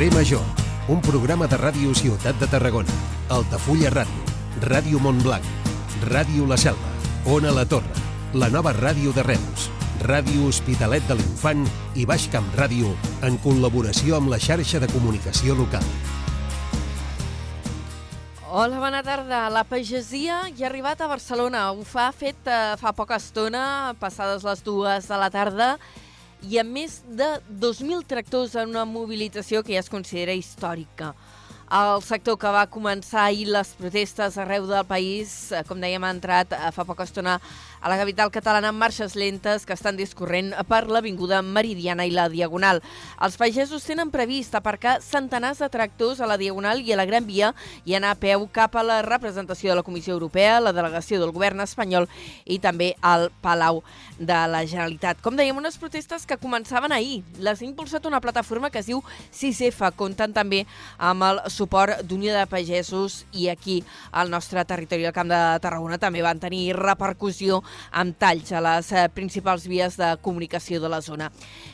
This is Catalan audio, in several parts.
Carrer Major, un programa de ràdio Ciutat de Tarragona, Altafulla Ràdio, Ràdio Montblanc, Ràdio La Selva, Ona La Torre, la nova ràdio de Reus, Ràdio Hospitalet de l'Infant i Baix Camp Ràdio en col·laboració amb la xarxa de comunicació local. Hola, bona tarda. La pagesia ja ha arribat a Barcelona. Ho fa fet eh, fa poca estona, passades les dues de la tarda, i amb més de 2.000 tractors en una mobilització que ja es considera històrica. El sector que va començar ahir les protestes arreu del país, eh, com dèiem, ha entrat eh, fa poca estona a la capital catalana amb marxes lentes que estan discorrent per l'Avinguda Meridiana i la Diagonal. Els pagesos tenen previst aparcar centenars de tractors a la Diagonal i a la Gran Via i anar a peu cap a la representació de la Comissió Europea, la delegació del govern espanyol i també al Palau de la Generalitat. Com dèiem, unes protestes que començaven ahir. Les ha impulsat una plataforma que es diu 6F, comptant també amb el suport d'Unió de Pagesos i aquí al nostre territori, al Camp de Tarragona, també van tenir repercussió amb talls a les eh, principals vies de comunicació de la zona.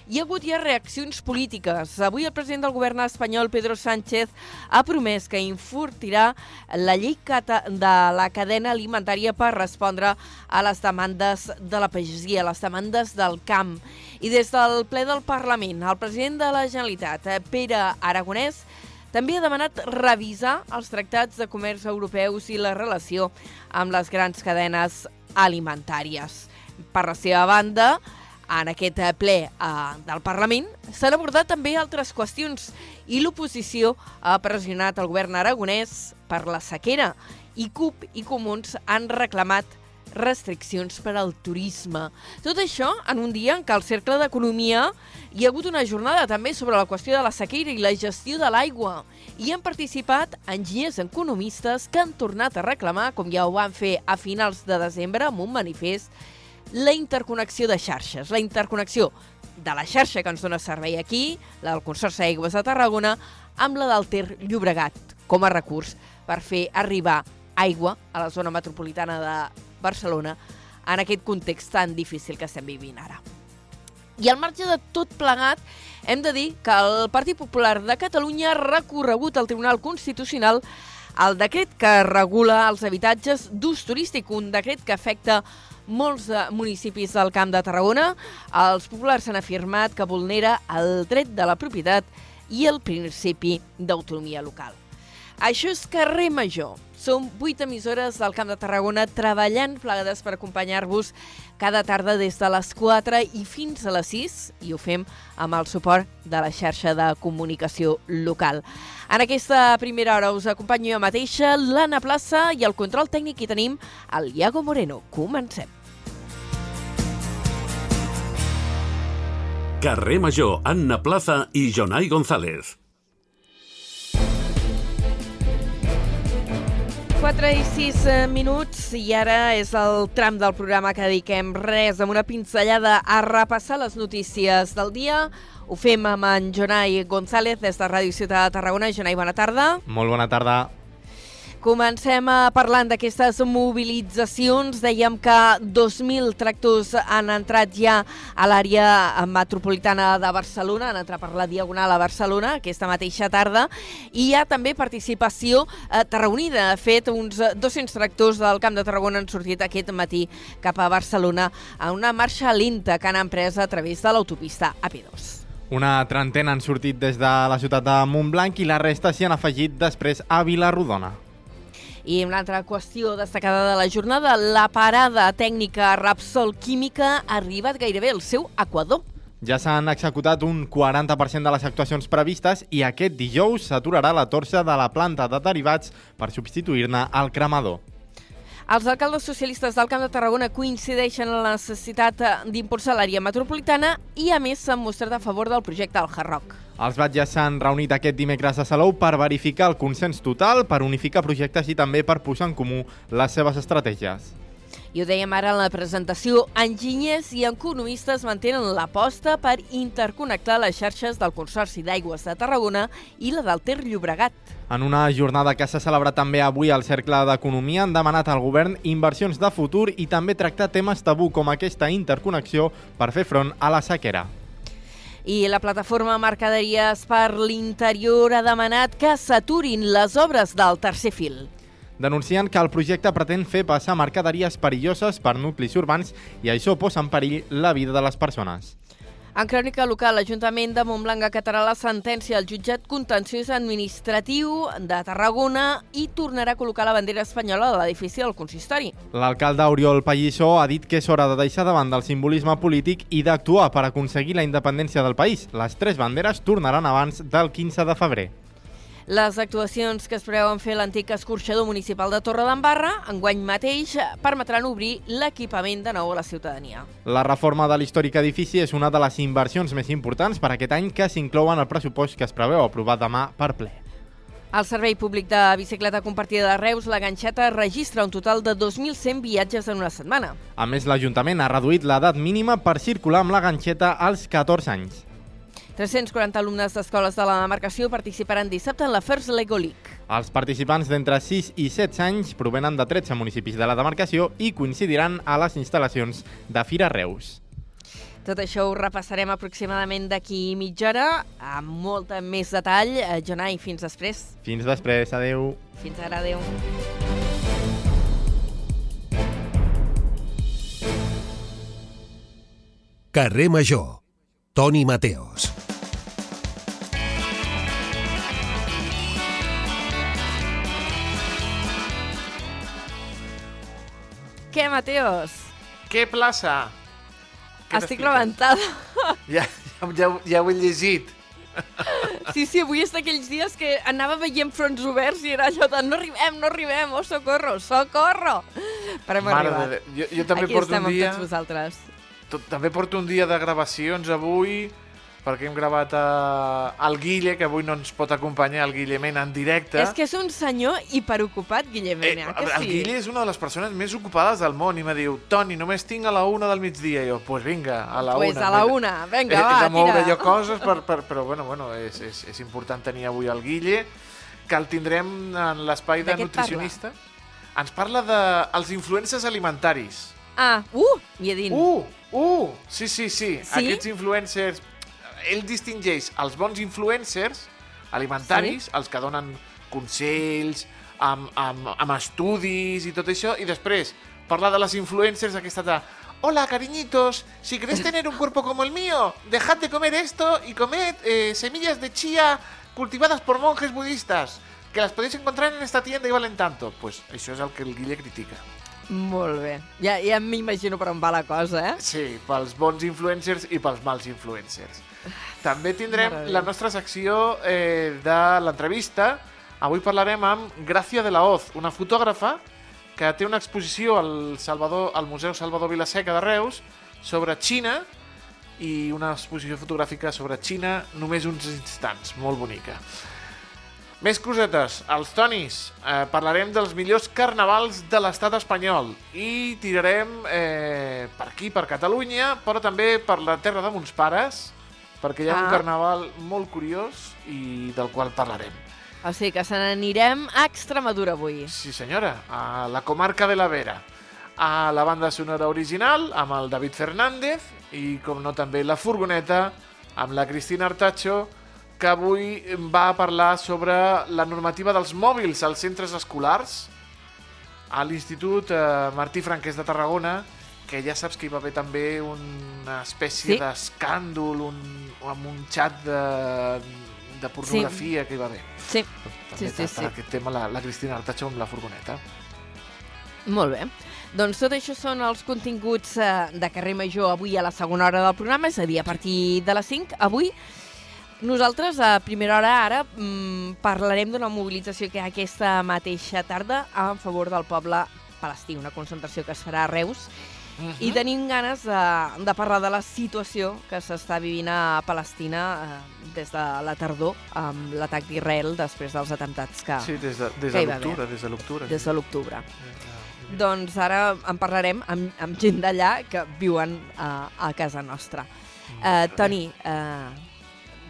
Hi ha hagut ja reaccions polítiques. Avui el president del govern espanyol, Pedro Sánchez, ha promès que infortirà la llei de la cadena alimentària per respondre a les demandes de la pagesia, a les demandes del camp. I des del ple del Parlament, el president de la Generalitat, eh, Pere Aragonès, també ha demanat revisar els tractats de comerç europeus i la relació amb les grans cadenes alimentàries. Per la seva banda, en aquest ple eh, del Parlament s'han abordat també altres qüestions i l'oposició ha pressionat el govern aragonès per la sequera i CUP i Comuns han reclamat restriccions per al turisme. Tot això en un dia en què al Cercle d'Economia hi ha hagut una jornada també sobre la qüestió de la sequera i la gestió de l'aigua. Hi han participat enginyers economistes que han tornat a reclamar, com ja ho van fer a finals de desembre amb un manifest, la interconnexió de xarxes, la interconnexió de la xarxa que ens dona servei aquí, la del Consorci d'Aigües de Tarragona, amb la del Ter Llobregat com a recurs per fer arribar aigua a la zona metropolitana de Barcelona en aquest context tan difícil que estem vivint ara. I al marge de tot plegat, hem de dir que el Partit Popular de Catalunya ha recorregut al Tribunal Constitucional el decret que regula els habitatges d'ús turístic, un decret que afecta molts eh, municipis del Camp de Tarragona. Els populars han afirmat que vulnera el dret de la propietat i el principi d'autonomia local. Això és carrer Major. Som vuit emissores del Camp de Tarragona treballant plegades per acompanyar-vos cada tarda des de les 4 i fins a les 6 i ho fem amb el suport de la xarxa de comunicació local. En aquesta primera hora us acompanyo jo mateixa, l'Anna Plaça i el control tècnic hi tenim el Iago Moreno. Comencem. Carrer Major, Anna Plaza i Jonai González. 4 i 6 eh, minuts i ara és el tram del programa que dediquem res amb una pinzellada a repassar les notícies del dia. Ho fem amb en Jonai González des de Ràdio Ciutat de Tarragona. Jonai, bona tarda. Molt bona tarda. Comencem a parlant d'aquestes mobilitzacions. Dèiem que 2.000 tractors han entrat ja a l'àrea metropolitana de Barcelona, han entrat per la Diagonal a Barcelona aquesta mateixa tarda, i hi ha també participació eh, tarragonida. De fet, uns 200 tractors del Camp de Tarragona han sortit aquest matí cap a Barcelona a una marxa lenta que han empresa a través de l'autopista AP2. Una trentena han sortit des de la ciutat de Montblanc i la resta s'hi han afegit després a Vilarrodona. I una altra qüestió destacada de la jornada, la parada tècnica Rapsol Química ha arribat gairebé al seu equador. Ja s'han executat un 40% de les actuacions previstes i aquest dijous s'aturarà la torxa de la planta de derivats per substituir-ne al cremador. Els alcaldes socialistes del Camp de Tarragona coincideixen en la necessitat d'impulsar l'àrea metropolitana i, a més, s'han mostrat a favor del projecte al Hard Els batlles s'han reunit aquest dimecres a Salou per verificar el consens total, per unificar projectes i també per posar en comú les seves estratègies. I ho dèiem ara en la presentació, enginyers i economistes mantenen l'aposta per interconnectar les xarxes del Consorci d'Aigües de Tarragona i la del Ter Llobregat. En una jornada que s'ha celebrat també avui al Cercle d'Economia han demanat al govern inversions de futur i també tractar temes tabú com aquesta interconnexió per fer front a la sequera. I la plataforma Mercaderies per l'Interior ha demanat que s'aturin les obres del tercer fil. Denuncien que el projecte pretén fer passar mercaderies perilloses per nuclis urbans i això posa en perill la vida de les persones. En crònica local, l'Ajuntament de Montblanc acatarà la sentència al jutjat contenciós administratiu de Tarragona i tornarà a col·locar la bandera espanyola de l'edifici del consistori. L'alcalde Oriol Pallissó ha dit que és hora de deixar davant del simbolisme polític i d'actuar per aconseguir la independència del país. Les tres banderes tornaran abans del 15 de febrer. Les actuacions que es preveuen fer a l'antic escorxador municipal de Torredembarra, enguany mateix, permetran obrir l'equipament de nou a la ciutadania. La reforma de l'històric edifici és una de les inversions més importants per aquest any que s'inclouen al pressupost que es preveu aprovar demà per ple. El Servei Públic de Bicicleta Compartida de Reus, la Ganxeta, registra un total de 2.100 viatges en una setmana. A més, l'Ajuntament ha reduït l'edat mínima per circular amb la ganxeta als 14 anys. 340 alumnes d'escoles de la demarcació participaran dissabte en la First Lego League. Els participants d'entre 6 i 16 anys provenen de 13 municipis de la demarcació i coincidiran a les instal·lacions de Fira Reus. Tot això ho repassarem aproximadament d'aquí mitja hora, amb molt més detall. Eh, Jonai, fins després. Fins després, adeu. Fins ara, adeu. Carrer Major. Toni Mateos. Què, Mateos? Què plaça? Què Estic rebentada. Ja, ja, ja, ja ho he llegit. Sí, sí, avui és d'aquells dies que anava veient fronts oberts i era allò de no arribem, no arribem, oh, socorro, socorro. Però hem Mare arribat. de. Jo, jo també Aquí porto estem un dia... amb tots vosaltres. Tot, també porto un dia de gravacions avui, perquè hem gravat a, el Guille, que avui no ens pot acompanyar, el Guille Mena, en directe. És que és un senyor hiperocupat, Guillem Eh, Mena, que el sí? Guille és una de les persones més ocupades del món i me diu, Toni, només tinc a la una del migdia. I jo, pues vinga, a la Pues una. a la una, vinga, he, va, he de moure tira. jo coses, per, per, però bueno, bueno és, és, és important tenir avui el Guille, que el tindrem en l'espai De de, et parla? nutricionista. Ens parla dels els influencers alimentaris. Ah, uh, i a dins. Uh, uh, sí, sí, sí, Sí? Aquests influencers... Ell distingeix els bons influencers alimentaris, els que donen consells, amb, amb, amb estudis i tot això, i després parlar de les influencers aquesta de Hola, cariñitos, si queréis tener un cuerpo como el mío, dejad de comer esto y comed eh, semillas de chía cultivadas por monjes budistas, que las podéis encontrar en esta tienda y valen tanto. Pues això és el que el Guille critica. Molt bé. Ja, ja m'imagino per on va la cosa, eh? Sí, pels bons influencers i pels mals influencers. També tindrem de la nostra secció eh, de l'entrevista. Avui parlarem amb Gràcia de la Hoz, una fotògrafa que té una exposició al, Salvador, al Museu Salvador Vilaseca de Reus sobre Xina i una exposició fotogràfica sobre Xina només uns instants, molt bonica. Més cosetes, els tonis. Eh, parlarem dels millors carnavals de l'estat espanyol i tirarem eh, per aquí, per Catalunya, però també per la terra de mons pares, perquè hi ha un Ah. carnaval molt curiós i del qual parlarem. O sigui que se n'anirem a Extremadura avui. Sí, senyora, a la comarca de la Vera. A la banda sonora original, amb el David Fernández, i com no també la furgoneta, amb la Cristina Artacho, que avui va parlar sobre la normativa dels mòbils als centres escolars a l'Institut eh, Martí Franquès de Tarragona, que ja saps que hi va haver també una espècie Sí. d'escàndol, un, amb un xat de, de pornografia que hi va haver. Sí, També sí, sí, sí. aquest tema la, la Cristina Artacho amb la furgoneta. Molt bé. Doncs tot això són els continguts eh, de carrer Major avui a la segona hora del programa, és a dir, a partir de les 5. Avui nosaltres a primera hora ara mm, parlarem d'una mobilització que aquesta mateixa tarda en favor del poble palestí, una concentració que es farà a Reus. I tenim ganes de, de parlar de la situació que s'està vivint a Palestina eh, des de la tardor amb l'atac d'Israel després dels atemptats que, Sí, des de, des de l'octubre, des de l'octubre. des de l'octubre. Doncs ara en parlarem amb, amb gent d'allà que viuen a, a casa nostra. Uh, Toni, uh,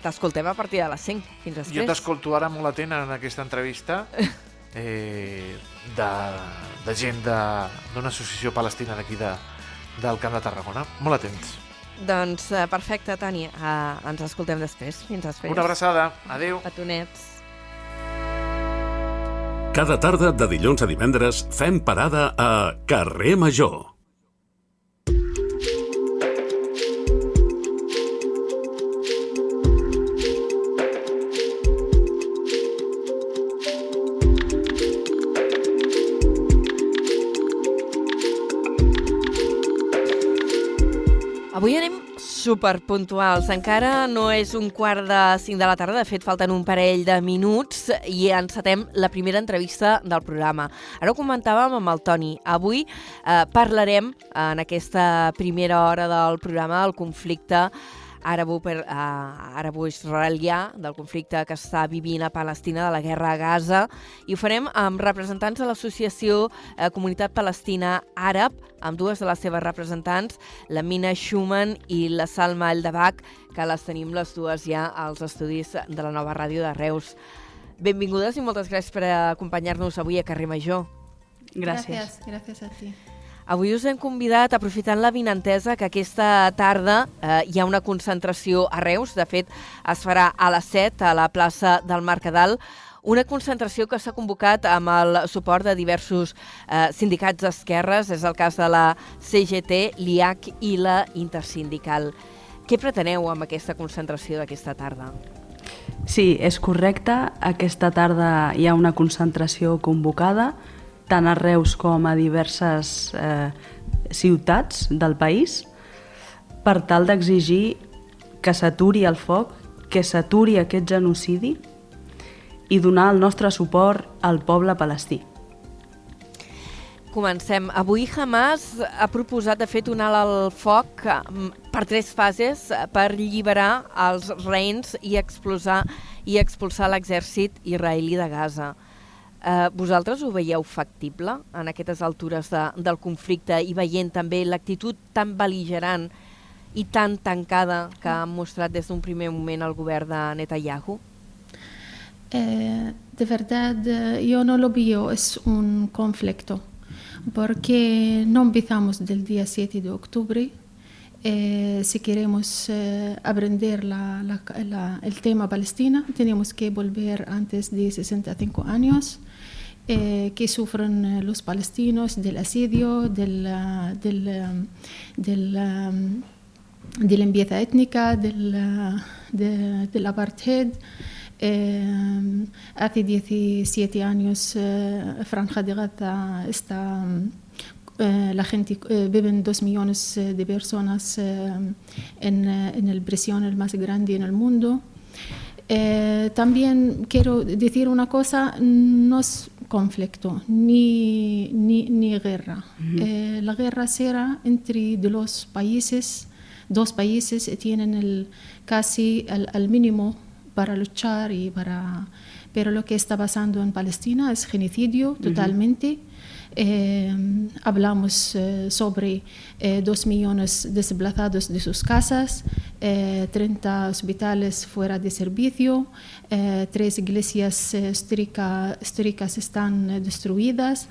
t'escoltem a partir de les 5. Fins després. Jo t'escolto ara molt atent en aquesta entrevista eh, de, de gent d'una associació palestina d'aquí de, del Camp de Tarragona. Molt atents. Doncs eh, perfecte, Toni. Uh, ens escoltem després. Fins després. Una abraçada. Adéu. Petonets. Cada tarda de dilluns a divendres fem parada a Carrer Major. Superpuntuals. Encara no és un quart de cinc de la tarda, de fet falten un parell de minuts i encetem la primera entrevista del programa. Ara ho comentàvem amb el Toni. Avui eh, parlarem en aquesta primera hora del programa del conflicte àrabo-israelià, uh, del conflicte que està vivint a Palestina, de la guerra a Gaza, i ho farem amb representants de l'associació uh, Comunitat Palestina Àrab, amb dues de les seves representants, la Mina Schumann i la Salma Eldabach, que les tenim les dues ja als estudis de la nova ràdio de Reus. Benvingudes i moltes gràcies per acompanyar-nos avui a Carrer Major. Gràcies. Gràcies, gràcies a ti. Avui us hem convidat, aprofitant la vinentesa, que aquesta tarda eh, hi ha una concentració a Reus. De fet, es farà a les 7 a la plaça del Mercadal. Una concentració que s'ha convocat amb el suport de diversos eh, sindicats d'esquerres. És el cas de la CGT, l'IAC i la Intersindical. Què preteneu amb aquesta concentració d'aquesta tarda? Sí, és correcte. Aquesta tarda hi ha una concentració convocada tant a Reus com a diverses eh, ciutats del país per tal d'exigir que s'aturi el foc, que s'aturi aquest genocidi i donar el nostre suport al poble palestí. Comencem. Avui Hamas ha proposat, de fet, un alt al foc mm, per tres fases per alliberar els reins i expulsar, i expulsar l'exèrcit israelí de Gaza. Eh, vosaltres ho veieu factible en aquestes altures de, del conflicte i veient també l'actitud tan beligerant i tan tancada que ha mostrat des d'un primer moment el govern de Netanyahu? Eh, de verdad, yo no lo veo, es un conflicto, porque no empezamos del día 7 de octubre. Eh, si queremos eh, aprender la, la, la, el tema Palestina, tenemos que volver antes de 65 años eh, que sufren los palestinos del asedio, del, del, del, um, de limpieza étnica, del, de, del apartheid. Eh, hace 17 años eh, Franja de Gaza está, eh, la gente, eh, viven dos millones de personas en, en el prisión el más grande en el mundo. también quiero decir una cosa, no es conflicto ni, ni, ni guerra. Uh -huh. eh, la guerra será entre de los países, dos países tienen el, casi el, el, mínimo para luchar y para... Pero lo que está pasando en Palestina es genocidio uh -huh. Eh, hablamos eh, sobre eh, dos millones desplazados de sus casas, 30 hospitales fuera de servicio, tres iglesias históricas están destruidas.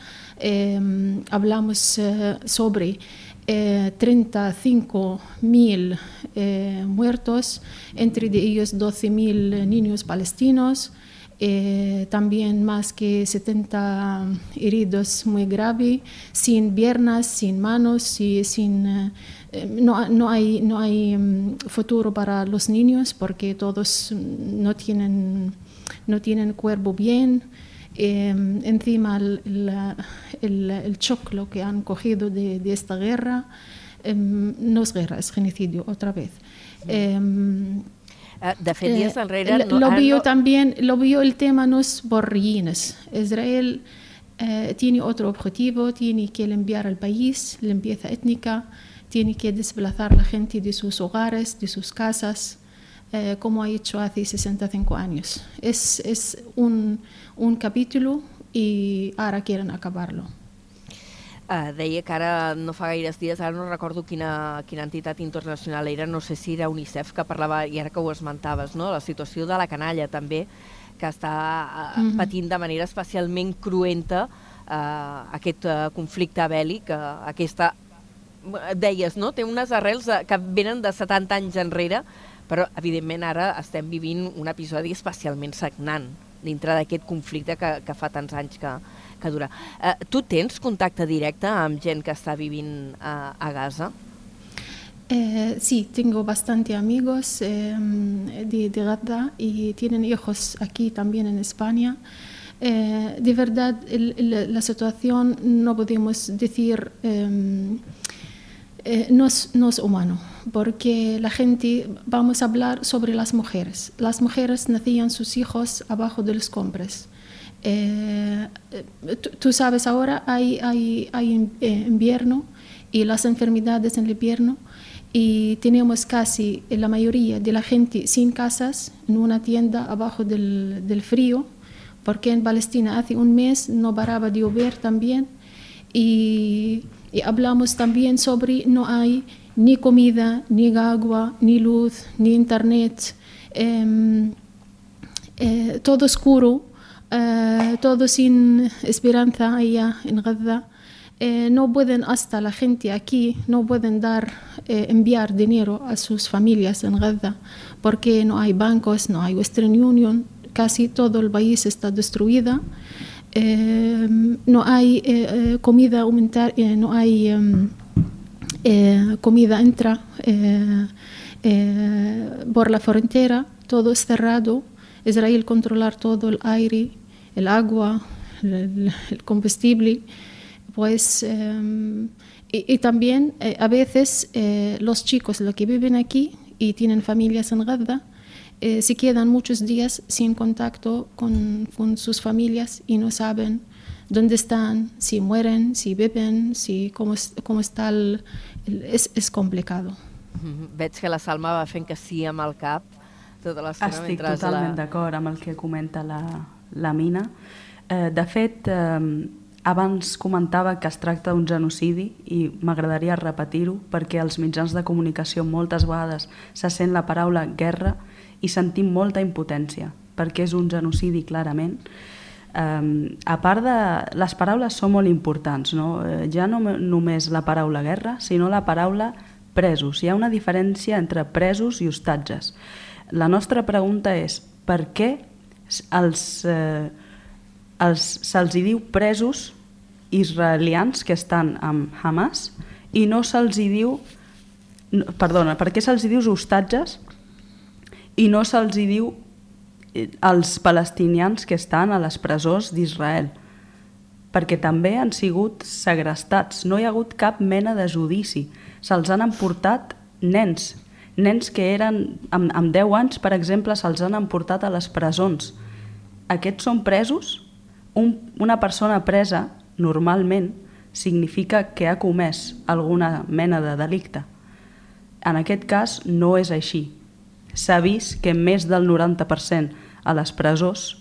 hablamos sobre 35 mil muertos, entre ellos 12 mil niños palestinos. Eh, también más que 70 heridos muy graves, sin piernas, sin manos, y sin, eh, no, no, hay, no hay um, futuro para los niños porque todos no tienen, no tienen cuerpo bien. Eh, encima el, el, el, choclo que han cogido de, de esta guerra no es guerra, es genocidio otra vez. Eh, días enrere... No, lo, vio no... también, lo vio el tema no es por ruinas. Israel eh, tiene otro objetivo, tiene que limpiar el país, limpieza étnica, tiene que desplazar a la gente de sus hogares, de sus casas, eh, como ha hecho hace 65 años. Es, es un, un capítulo y ahora quieren acabarlo. Uh, deia que ara no fa gaires dies, ara no recordo quina, quina entitat internacional era, no sé si era UNICEF, que parlava, i ara que ho esmentaves, no? la situació de la canalla també, que està uh, mm -hmm. patint de manera especialment cruenta uh, aquest uh, conflicte bèl·lic, uh, aquesta deies, no? té unes arrels que venen de 70 anys enrere, però evidentment ara estem vivint un episodi especialment sagnant dintre d'aquest conflicte que, que fa tants anys que, que dura. Eh, tu tens contacte directe amb gent que està vivint a, a Gaza? Eh, sí, tengo bastante amigos eh, de, de Gaza y tienen hijos aquí también en España. Eh, de verdad, el, el, la situación no podemos decir eh, eh, no, es, no es humano, porque la gente, vamos a hablar sobre las mujeres. Las mujeres nacían sus hijos abajo de los compres. Eh, tú, tú, sabes, ahora hay, hay, hay invierno y las enfermedades en el invierno y tenemos casi la mayoría de la gente sin casas en una tienda abajo del, del, frío, porque en Palestina hace un mes no paraba de llover también y, hablamos también sobre no hay ni comida, ni agua, ni luz, ni internet, eh, eh, todo oscuro, eh, todo sin esperanza allá en Gaza. Eh, no pueden hasta la gente aquí no pueden dar eh, enviar dinero a sus familias en Gaza porque no hay bancos no hay Western Union casi todo el país está destruido eh, no hay comida aumentar no hay em, comida entra por la frontera todo es cerrado Israel controlar todo el aire el agua el, el combustible pues eh, y, y, también eh, a veces eh, los chicos los que viven aquí y tienen familias en Gaza se quedan muchos días sin contacto con, con, sus familias y no saben dónde están, si mueren, si beben, si cómo, cómo está el, el és, és complicado. Mm -hmm. Veig que la Salma va fent que sí amb el cap tota l'estona Estic totalment la... d'acord amb el que comenta la, la Mina. Eh, de fet, eh, abans comentava que es tracta d'un genocidi i m'agradaria repetir-ho perquè als mitjans de comunicació moltes vegades se sent la paraula guerra i sentim molta impotència perquè és un genocidi clarament. Um, a part de... Les paraules són molt importants, no? Eh, ja no només la paraula guerra, sinó la paraula presos. Hi ha una diferència entre presos i hostatges. La nostra pregunta és per què els, eh, els, se'ls diu presos israelians que estan amb Hamas i no se'ls diu no, perdona, per què se'ls diu hostatges? I no se'ls diu eh, els palestinians que estan a les presons d'Israel perquè també han sigut segrestats, no hi ha hagut cap mena de judici, se'ls han emportat nens, nens que eren amb, amb 10 anys, per exemple, se'ls han emportat a les presons. Aquests són presos? Un, una persona presa normalment significa que ha comès alguna mena de delicte. En aquest cas no és així. S'ha vist que més del 90% a les presons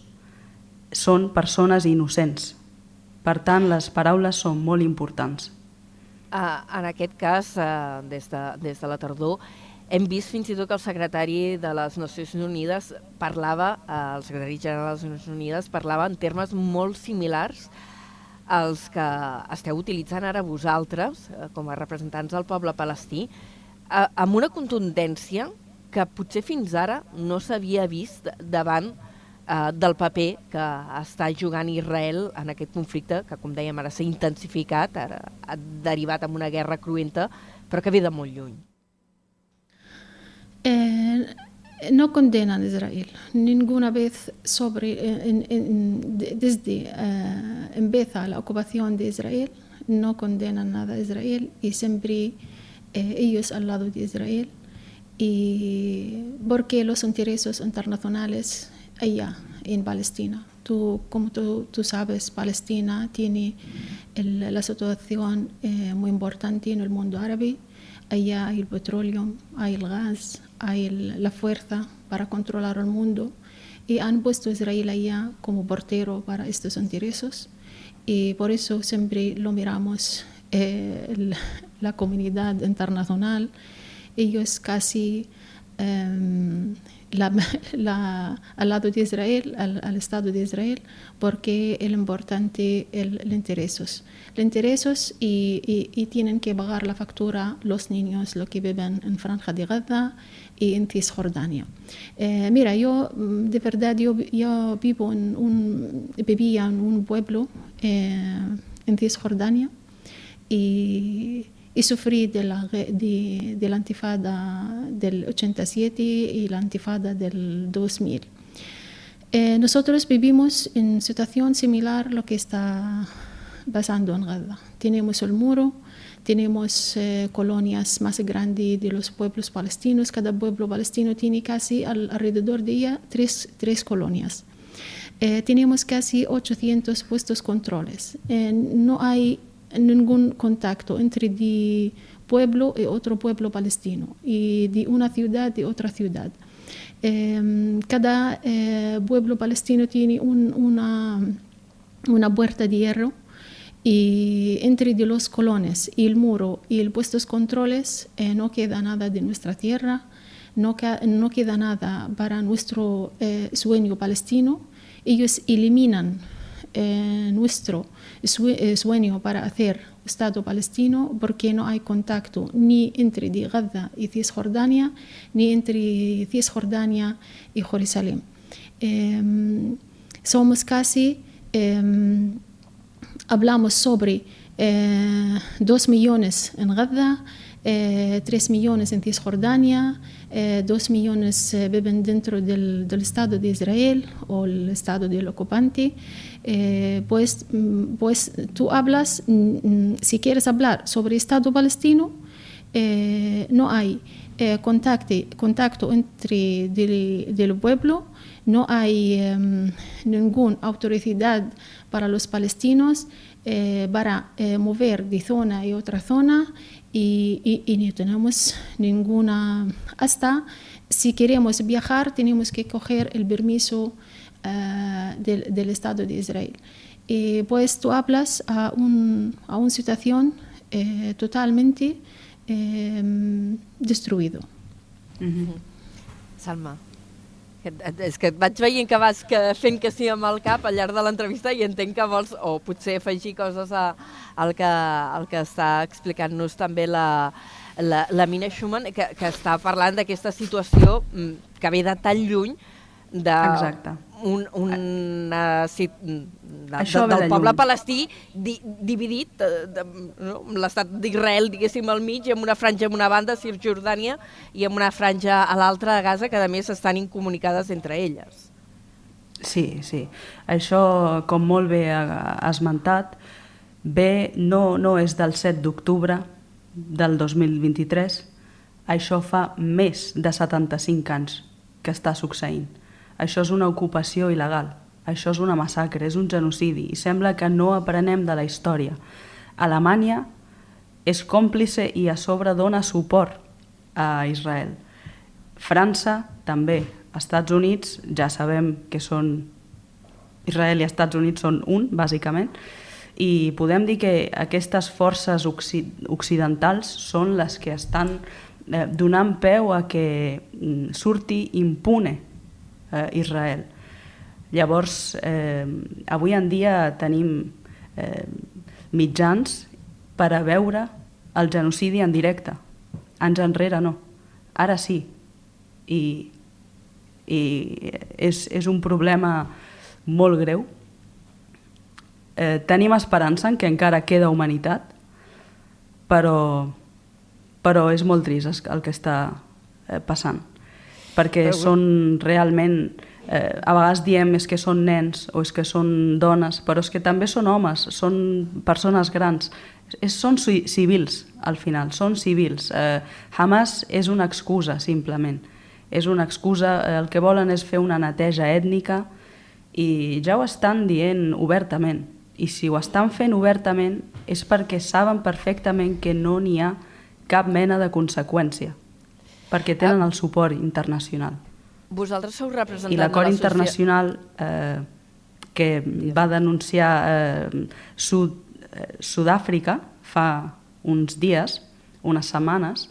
són persones innocents. Per tant, les paraules són molt importants. Uh, en aquest cas, uh, des, de, des de la tardor, hem vist fins i tot que el secretari de les Nacions Unides parlava, uh, el secretari general de les Nacions Unides parlava en termes molt similars els que esteu utilitzant ara vosaltres, eh, com a representants del poble palestí, eh, amb una contundència que potser fins ara no s'havia vist davant eh, del paper que està jugant Israel en aquest conflicte, que com dèiem ara s'ha intensificat, ara ha derivat en una guerra cruenta, però que ve de molt lluny. Eh, no condenan a Israel ninguna vez sobre en, en, desde uh, empieza la ocupación de Israel no condenan nada a Israel y siempre eh, ellos al lado de Israel. Y porque los intereses internacionales allá en Palestina tú como tú, tú sabes Palestina tiene el, la situación eh, muy importante en el mundo árabe. Allá hay el petróleo hay el gas hay la fuerza para controlar el mundo y han puesto a Israel allá como portero para estos intereses. Y por eso siempre lo miramos eh, la comunidad internacional. Ellos casi eh, la, la, al lado de Israel, al, al, Estado de Israel, porque es importante el, el intereses. Los intereses y, y, y, tienen que pagar la factura los niños, los que viven en Franja de Gaza y en Cisjordania. Eh, mira, yo mm, de verdad yo, yo vivo en un, vivía en un pueblo eh, en Cisjordania y y sufrí de la, de, de la antifada del 87 y la antifada del 2000. Eh, nosotros vivimos en situación similar a lo que está pasando en Gaza. Tenemos el muro, tenemos eh, colonias más grandes de los pueblos palestinos. Cada pueblo palestino tiene casi al, alrededor de ella tres, tres colonias. Eh, tenemos casi 800 puestos controles. Eh, no hay ningún contacto entre de pueblo y otro pueblo palestino y de una ciudad y otra ciudad. Eh, cada eh, pueblo palestino tiene un, una, una puerta de hierro y entre de los colones y el muro y el puestos controles eh, no queda nada de nuestra tierra, no, no queda nada para nuestro eh, sueño palestino. Ellos eliminan eh, nuestro sueño para hacer Estado palestino porque no hay contacto ni entre Gaza y Cisjordania ni entre Cisjordania y Jerusalén. Eh, somos casi, eh, hablamos sobre eh, dos millones en Gaza, eh, 3 millones en Cisjordania, eh, 2 millones eh, viven dentro del, del, Estado de Israel o el Estado del ocupante. Eh, pues, mm, pues tú hablas, mm, mm, si quieres hablar sobre Estado palestino, eh, no hay eh, contacto, entre del, pueblo, no hay um, ninguna autoridad para los palestinos eh, para mover de zona y otra zona y, y, y, no tenemos ninguna... Hasta si queremos viajar tenemos que coger el permiso uh, del, del, Estado de Israel. Y pues tú hablas a, un, a una situación eh, totalmente eh, destruido. Mm -hmm. Salma. És que et vaig veient que vas que, fent que sí amb el cap al llarg de l'entrevista i entenc que vols, o potser afegir coses a, al, que, al que està explicant-nos també la, la, la Mina Schumann, que, que està parlant d'aquesta situació mm, que ve de tan lluny de Exacte. Un, una, de, de, del poble llum. palestí di, dividit, de, de, no? l'estat d'Israel, diguéssim, al mig, amb una franja en una banda, Cisjordània, i amb una franja a l'altra, a Gaza, que a més estan incomunicades entre elles. Sí, sí. Això, com molt bé ha esmentat, bé no, no és del 7 d'octubre del 2023, això fa més de 75 anys que està succeint això és una ocupació il·legal, això és una massacre, és un genocidi i sembla que no aprenem de la història. Alemanya és còmplice i a sobre dona suport a Israel. França també. Estats Units ja sabem que són... Israel i Estats Units són un, bàsicament, i podem dir que aquestes forces occidentals són les que estan eh, donant peu a que mm, surti impune eh, Israel. Llavors, eh, avui en dia tenim eh, mitjans per a veure el genocidi en directe. Anys enrere no. Ara sí. I, i és, és un problema molt greu. Eh, tenim esperança en que encara queda humanitat, però, però és molt trist el que està eh, passant perquè Però... són realment... Eh, a vegades diem és que són nens o és que són dones, però és que també són homes, són persones grans, és, són civils al final, són civils. Eh, Hamas és una excusa, simplement. És una excusa, eh, el que volen és fer una neteja ètnica i ja ho estan dient obertament. I si ho estan fent obertament és perquè saben perfectament que no n'hi ha cap mena de conseqüència perquè tenen el suport internacional. Vosaltres sou representants I l'acord internacional eh, que va denunciar eh, Sud, eh, Sud-àfrica fa uns dies, unes setmanes,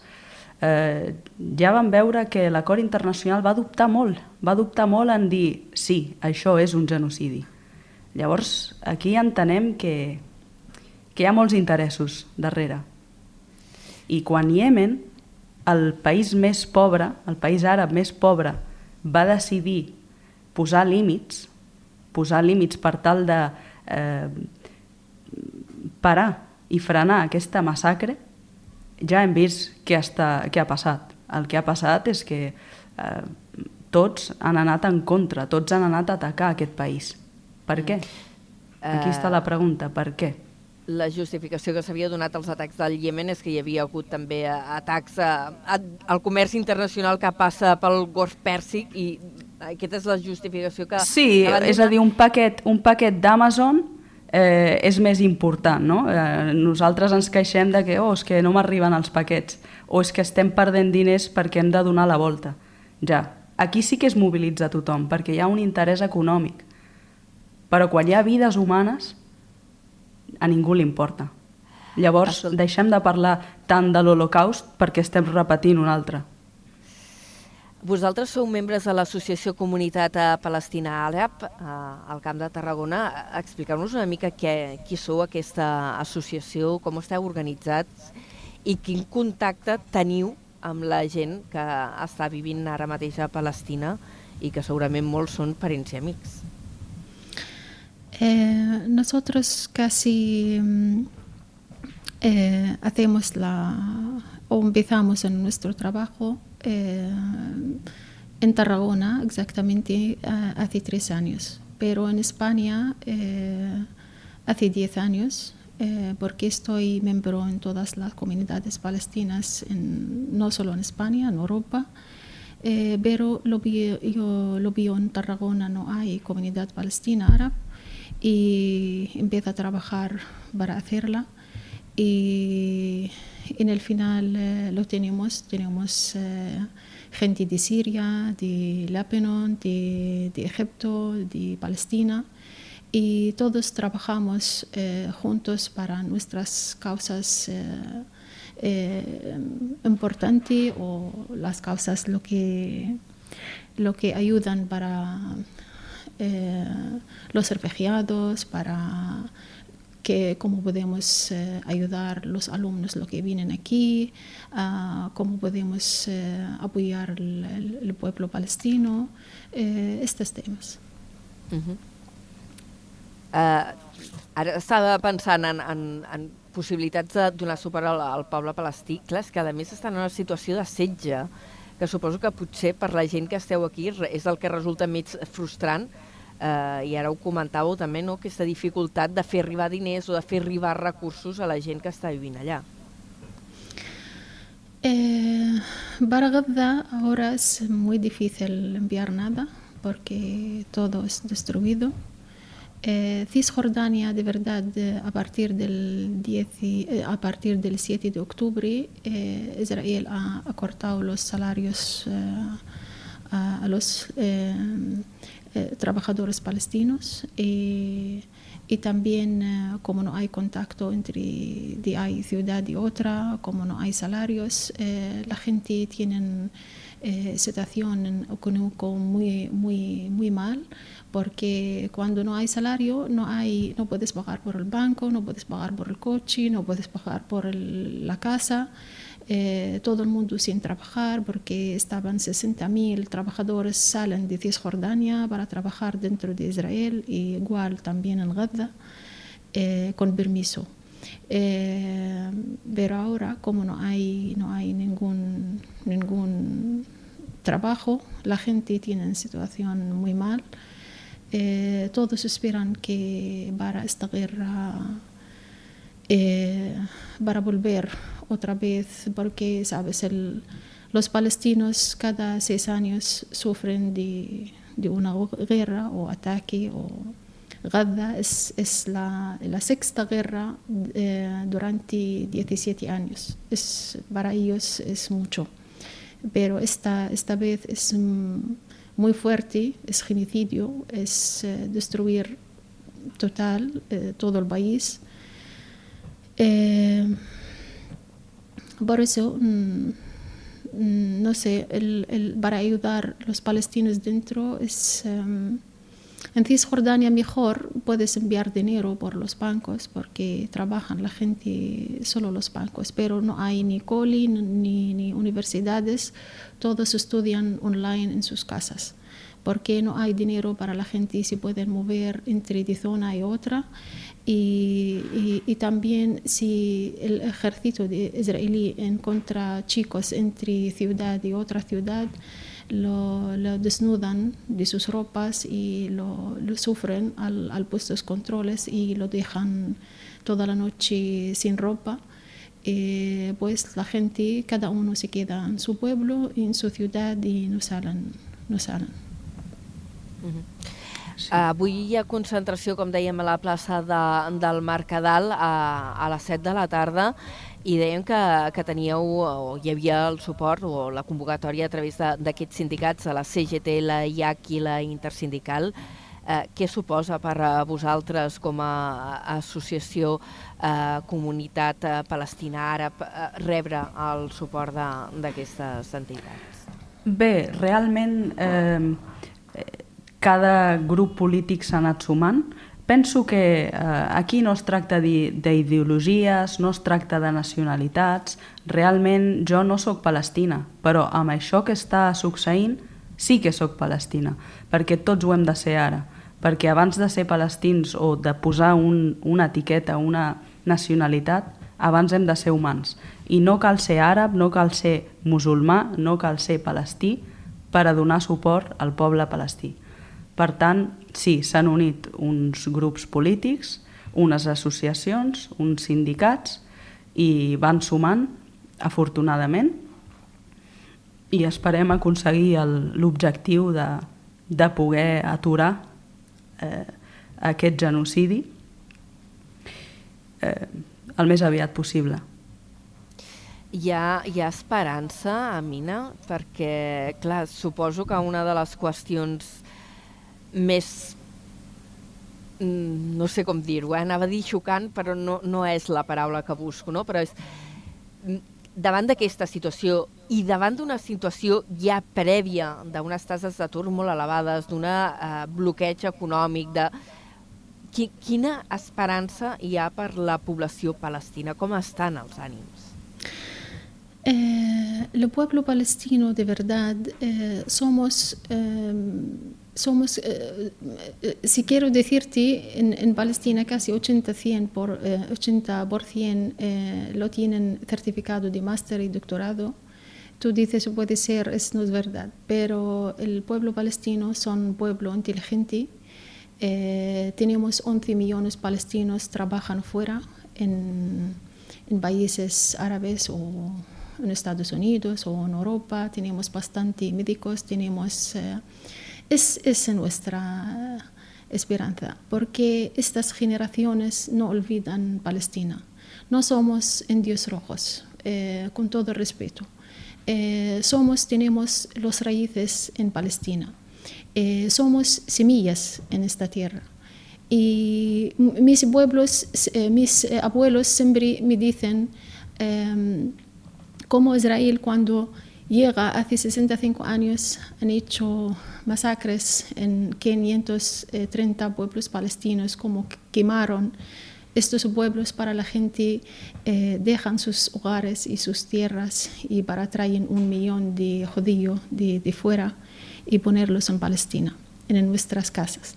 eh, ja vam veure que l'acord internacional va dubtar molt, va dubtar molt en dir sí, això és un genocidi. Llavors, aquí entenem que, que hi ha molts interessos darrere. I quan Yemen, el país més pobre, el país àrab més pobre, va decidir posar límits, posar límits per tal de eh, parar i frenar aquesta massacre, ja hem vist què, està, què ha passat. El que ha passat és que eh, tots han anat en contra, tots han anat a atacar aquest país. Per què? Aquí està la pregunta, per què? La justificació que s'havia donat als atacs del Iemen és que hi havia hagut també eh, atacs a, a, al comerç internacional que passa pel Golf Pèrsic i aquesta és la justificació que... Sí, és a dir, un paquet, un paquet d'Amazon eh, és més important. No? Eh, nosaltres ens queixem de que, oh, és que no m'arriben els paquets o és que estem perdent diners perquè hem de donar la volta. Ja, aquí sí que es mobilitza tothom perquè hi ha un interès econòmic. Però quan hi ha vides humanes, a ningú li importa. Llavors, Escolta. deixem de parlar tant de l'Holocaust perquè estem repetint un altre. Vosaltres sou membres de l'Associació Comunitat Palestina Àrab al Camp de Tarragona. Expliqueu-nos una mica què, qui sou aquesta associació, com esteu organitzats i quin contacte teniu amb la gent que està vivint ara mateix a Palestina i que segurament molts són parents i amics. Eh, nosotros casi mm, eh, hacemos la o empezamos en nuestro trabajo eh, en Tarragona exactamente hace tres años, pero en España hace diez años porque estoy miembro en todas las comunidades palestinas, en, no solo en España, en Europa. pero lo vi, yo lo vi en Tarragona, no hay comunidad palestina árabe y empieza a trabajar para hacerla. Y en el final eh, lo tenemos, tenemos eh, gente de Siria, de Líbano, de, de, Egipto, de Palestina. Y todos trabajamos eh, juntos para nuestras causas importantes o las causas lo que, lo que ayudan para eh, los refugiados, para que cómo podemos eh, ayudar los alumnos lo que vienen aquí, uh, cómo podemos eh, apoyar el, el, pueblo palestino, eh, estos temes. Uh -huh. uh, ara estava pensant en, en, en possibilitats de donar suport al, al poble palestí. Clar, és que a més estan en una situació de setge, que suposo que potser per la gent que esteu aquí és el que resulta més frustrant, eh, i ara ho comentàveu també, no? aquesta dificultat de fer arribar diners o de fer arribar recursos a la gent que està vivint allà. Eh, para Gaza ahora es muy difícil enviar nada porque todo es destruido. Eh, Cisjordania, de verdad, a partir del, 10, eh, a partir del 7 de octubre, eh, Israel ha, ha, cortado los salarios eh, a, a, los eh, trabajadores palestinos y, también eh, como no hay contacto entre de hay ciudad y otra, como no hay salarios, eh, la gente tiene situación económica muy, muy, muy mal porque cuando no hay salario no, hay, no puedes pagar por el banco, no puedes pagar por el coche, no puedes pagar por la casa. Eh, todo el mundo sin trabajar porque estaban 60.000 trabajadores salen de Cisjordania para trabajar dentro de Israel y igual también en Gaza eh, con permiso. Eh, pero ahora como no hay, no hay ningún, ningún trabajo, la gente tiene situación muy mal. Eh, todos esperan que para esta guerra, para volver otra vez, porque, sabes, los palestinos cada seis años sufren de, de una guerra o ataque o Gaza es, es la, la, sexta guerra eh, durante 17 años. Es, para ellos es mucho. Pero esta, esta vez es muy fuerte, es genocidio, es eh, destruir total eh, todo el país. Por eso mm, mm, no sé, el, para ayudar a los palestinos dentro es... Um, en Cisjordania mejor puedes enviar dinero por los bancos porque trabajan la gente, solo los bancos, pero no hay ni coli ni, ni universidades, todos estudian online en sus casas porque no hay dinero para la gente y se pueden mover entre de zona y otra. Y, también si el ejército israelí encuentra chicos entre ciudad y otra ciudad, lo, desnudan de sus ropas y lo, lo sufren al, al puestos controles y lo dejan toda la noche sin ropa. Eh, pues la gente, cada uno se queda en su pueblo, en su ciudad y no salen. No salen. Uh -huh. Sí. Avui hi ha concentració, com dèiem, a la plaça de, del Mercadal a, a les 7 de la tarda i dèiem que, que teníeu, o hi havia el suport o la convocatòria a través d'aquests sindicats, a la CGT, la IAC i la Intersindical. Eh, què suposa per a vosaltres com a associació eh, comunitat eh, palestina àrab eh, rebre el suport d'aquestes entitats? Bé, realment eh, cada grup polític s'ha anat sumant. Penso que eh, aquí no es tracta d'ideologies, no es tracta de nacionalitats. Realment jo no sóc palestina, però amb això que està succeint sí que sóc palestina, perquè tots ho hem de ser ara. Perquè abans de ser palestins o de posar un, una etiqueta, una nacionalitat, abans hem de ser humans. I no cal ser àrab, no cal ser musulmà, no cal ser palestí per a donar suport al poble palestí. Per tant, sí, s'han unit uns grups polítics, unes associacions, uns sindicats i van sumant, afortunadament, i esperem aconseguir l'objectiu de, de poder aturar eh, aquest genocidi eh, el més aviat possible. Hi ha, hi ha esperança, Amina? Perquè, clar, suposo que una de les qüestions més mm, no sé com dir-ho, eh? anava a dir xocant, però no, no és la paraula que busco, no? però és mm, davant d'aquesta situació i davant d'una situació ja prèvia d'unes tases d'atur molt elevades, d'un eh, bloqueig econòmic, de... quina esperança hi ha per la població palestina? Com estan els ànims? Eh, el pueblo palestino de verdad eh, somos eh, somos, eh, eh, si quiero decirte, en, en Palestina casi 80, 100 por, eh, 80% eh, lo tienen certificado de máster y doctorado. Tú dices, puede ser, es no es verdad, pero el pueblo palestino son pueblo inteligente. Tenemos 11 millones palestinos trabajan fuera en, en países árabes o en Estados Unidos o en Europa. Tenemos bastante médicos, tenemos... Es, es nuestra esperanza, porque estas generaciones no olvidan Palestina. No somos indios rojos, eh, con todo respeto. Eh, somos, tenemos los raíces en Palestina. Eh, somos semillas en esta tierra. Y mis, pueblos, mis abuelos siempre me dicen eh, cómo Israel cuando llega hace 65 años han hecho masacres en 530 pueblos palestinos, como quemaron estos pueblos para la gente, eh, dejan sus hogares y sus tierras y para traer un millón de judíos de, de, fuera y ponerlos en Palestina, en nuestras casas.